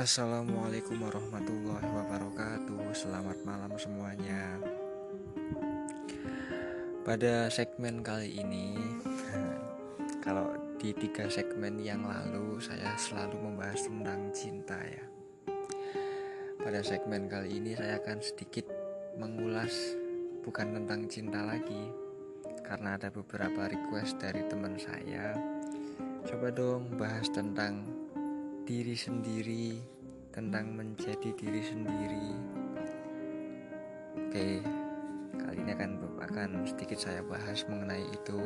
Assalamualaikum warahmatullahi wabarakatuh. Selamat malam semuanya. Pada segmen kali ini Kalau di tiga segmen yang lalu Saya selalu membahas tentang cinta ya. Pada segmen kali ini saya akan sedikit mengulas Bukan tentang cinta lagi Karena ada beberapa request dari teman saya. Coba dong bahas tentang diri sendiri, tentang menjadi diri sendiri. Oke, kali ini akan akan sedikit saya bahas mengenai itu.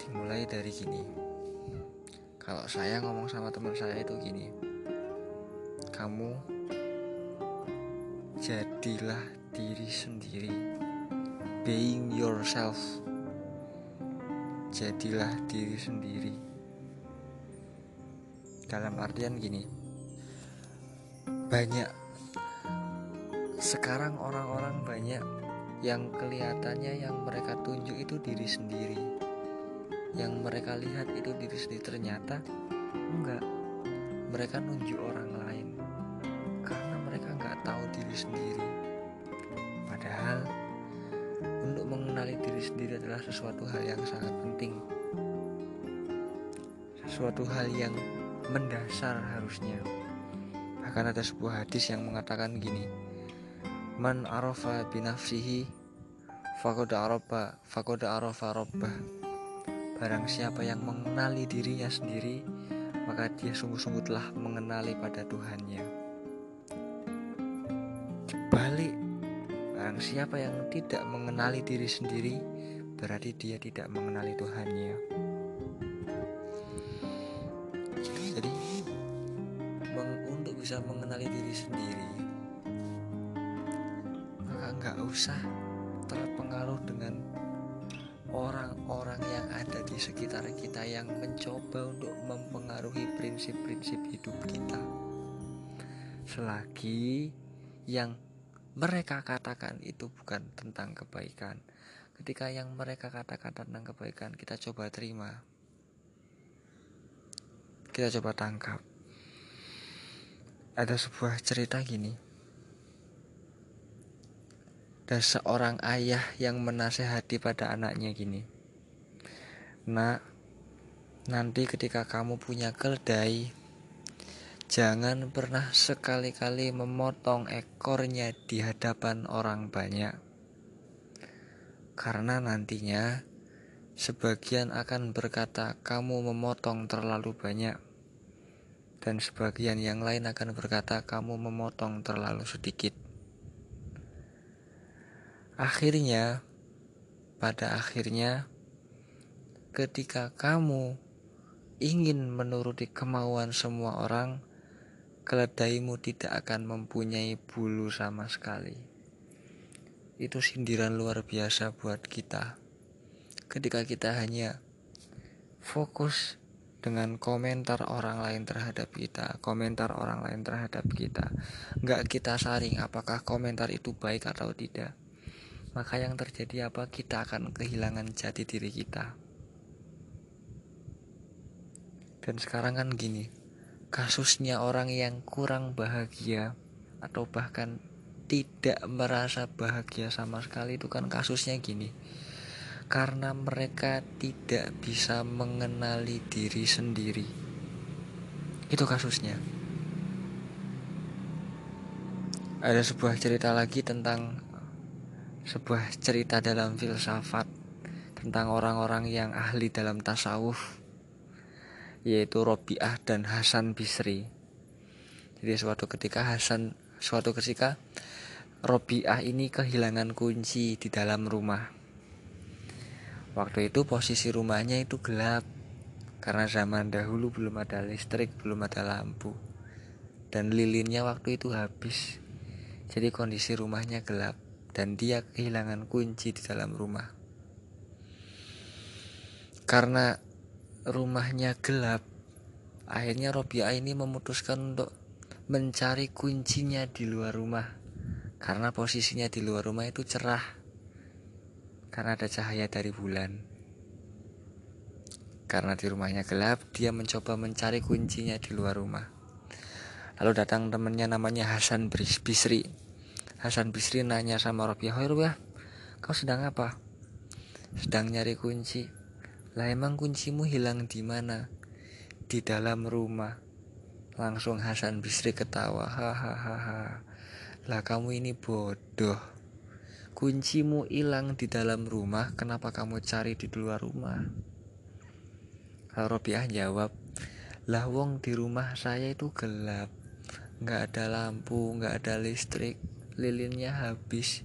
Dimulai dari gini. Kalau saya ngomong sama teman saya itu gini. Kamu jadilah diri sendiri. Being yourself jadilah diri sendiri. Dalam artian gini, banyak sekarang orang-orang banyak yang kelihatannya yang mereka tunjuk itu diri sendiri. Yang mereka lihat itu diri sendiri ternyata enggak. Mereka nunjuk orang lain karena mereka nggak tahu diri sendiri. Mengenali diri sendiri adalah sesuatu hal yang sangat penting. Sesuatu hal yang mendasar harusnya. Bahkan ada sebuah hadis yang mengatakan gini. Man arafa binafsihi fakoda arafa fakoda arafa robbah. Barang siapa yang mengenali dirinya sendiri, maka dia sungguh-sungguh telah mengenali pada Tuhannya. Barang siapa yang tidak mengenali diri sendiri, berarti dia tidak mengenali Tuhannya. Jadi, untuk bisa mengenali diri sendiri, maka nggak usah terpengaruh dengan orang-orang yang ada di sekitar kita yang mencoba untuk mempengaruhi prinsip-prinsip hidup kita. Selagi yang mereka katakan itu bukan tentang kebaikan. Ketika yang mereka katakan tentang kebaikan, kita coba terima. Kita coba tangkap. Ada sebuah cerita gini. Ada seorang ayah yang menasehati pada anaknya gini. Nak, nanti ketika kamu punya keledai, Jangan pernah sekali-kali memotong ekornya di hadapan orang banyak, karena nantinya sebagian akan berkata, "Kamu memotong terlalu banyak," dan sebagian yang lain akan berkata, "Kamu memotong terlalu sedikit." Akhirnya, pada akhirnya, ketika kamu ingin menuruti kemauan semua orang, keledaimu tidak akan mempunyai bulu sama sekali. Itu sindiran luar biasa buat kita. Ketika kita hanya fokus dengan komentar orang lain terhadap kita, komentar orang lain terhadap kita, nggak kita saring apakah komentar itu baik atau tidak. Maka yang terjadi apa? Kita akan kehilangan jati diri kita. Dan sekarang kan gini, kasusnya orang yang kurang bahagia atau bahkan tidak merasa bahagia sama sekali itu kan kasusnya gini. Karena mereka tidak bisa mengenali diri sendiri. Itu kasusnya. Ada sebuah cerita lagi tentang sebuah cerita dalam filsafat tentang orang-orang yang ahli dalam tasawuf yaitu Robiah dan Hasan Bisri. Jadi suatu ketika Hasan suatu ketika Robiah ini kehilangan kunci di dalam rumah. Waktu itu posisi rumahnya itu gelap karena zaman dahulu belum ada listrik, belum ada lampu. Dan lilinnya waktu itu habis. Jadi kondisi rumahnya gelap dan dia kehilangan kunci di dalam rumah. Karena rumahnya gelap, akhirnya Robiah ini memutuskan untuk mencari kuncinya di luar rumah. Karena posisinya di luar rumah itu cerah. Karena ada cahaya dari bulan. Karena di rumahnya gelap, dia mencoba mencari kuncinya di luar rumah. Lalu datang temannya namanya Hasan Bisri. Hasan Bisri nanya sama Robiah, "Hoi Robiah, kau sedang apa?" "Sedang nyari kunci." "Lah emang kuncimu hilang di mana?" "Di dalam rumah." Langsung Hasan Bisri ketawa, "Hahaha. Lah kamu ini bodoh. Kuncimu hilang di dalam rumah, kenapa kamu cari di luar rumah?" Robiah jawab, lah wong di rumah saya itu gelap, nggak ada lampu, nggak ada listrik, lilinnya habis,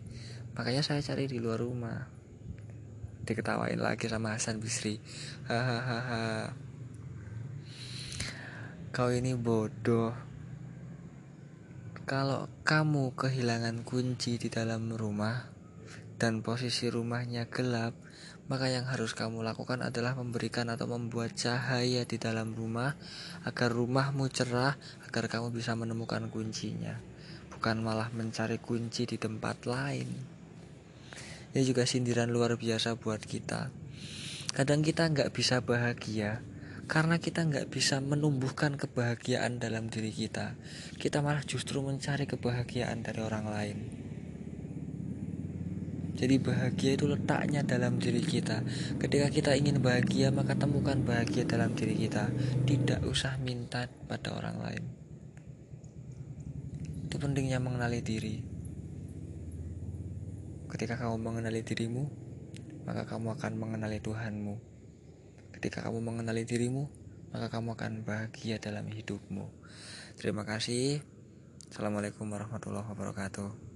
makanya saya cari di luar rumah. Diketawain lagi sama Hasan Bisri, hahaha. Kau ini bodoh. Kalau kamu kehilangan kunci di dalam rumah dan posisi rumahnya gelap, maka yang harus kamu lakukan adalah memberikan atau membuat cahaya di dalam rumah agar rumahmu cerah, agar kamu bisa menemukan kuncinya, bukan malah mencari kunci di tempat lain. Ini juga sindiran luar biasa buat kita. Kadang kita nggak bisa bahagia karena kita nggak bisa menumbuhkan kebahagiaan dalam diri kita. Kita malah justru mencari kebahagiaan dari orang lain. Jadi bahagia itu letaknya dalam diri kita. Ketika kita ingin bahagia, maka temukan bahagia dalam diri kita. Tidak usah minta pada orang lain. Itu pentingnya mengenali diri. Ketika kamu mengenali dirimu, maka kamu akan mengenali Tuhanmu. Ketika kamu mengenali dirimu, maka kamu akan bahagia dalam hidupmu. Terima kasih. Assalamualaikum warahmatullahi wabarakatuh.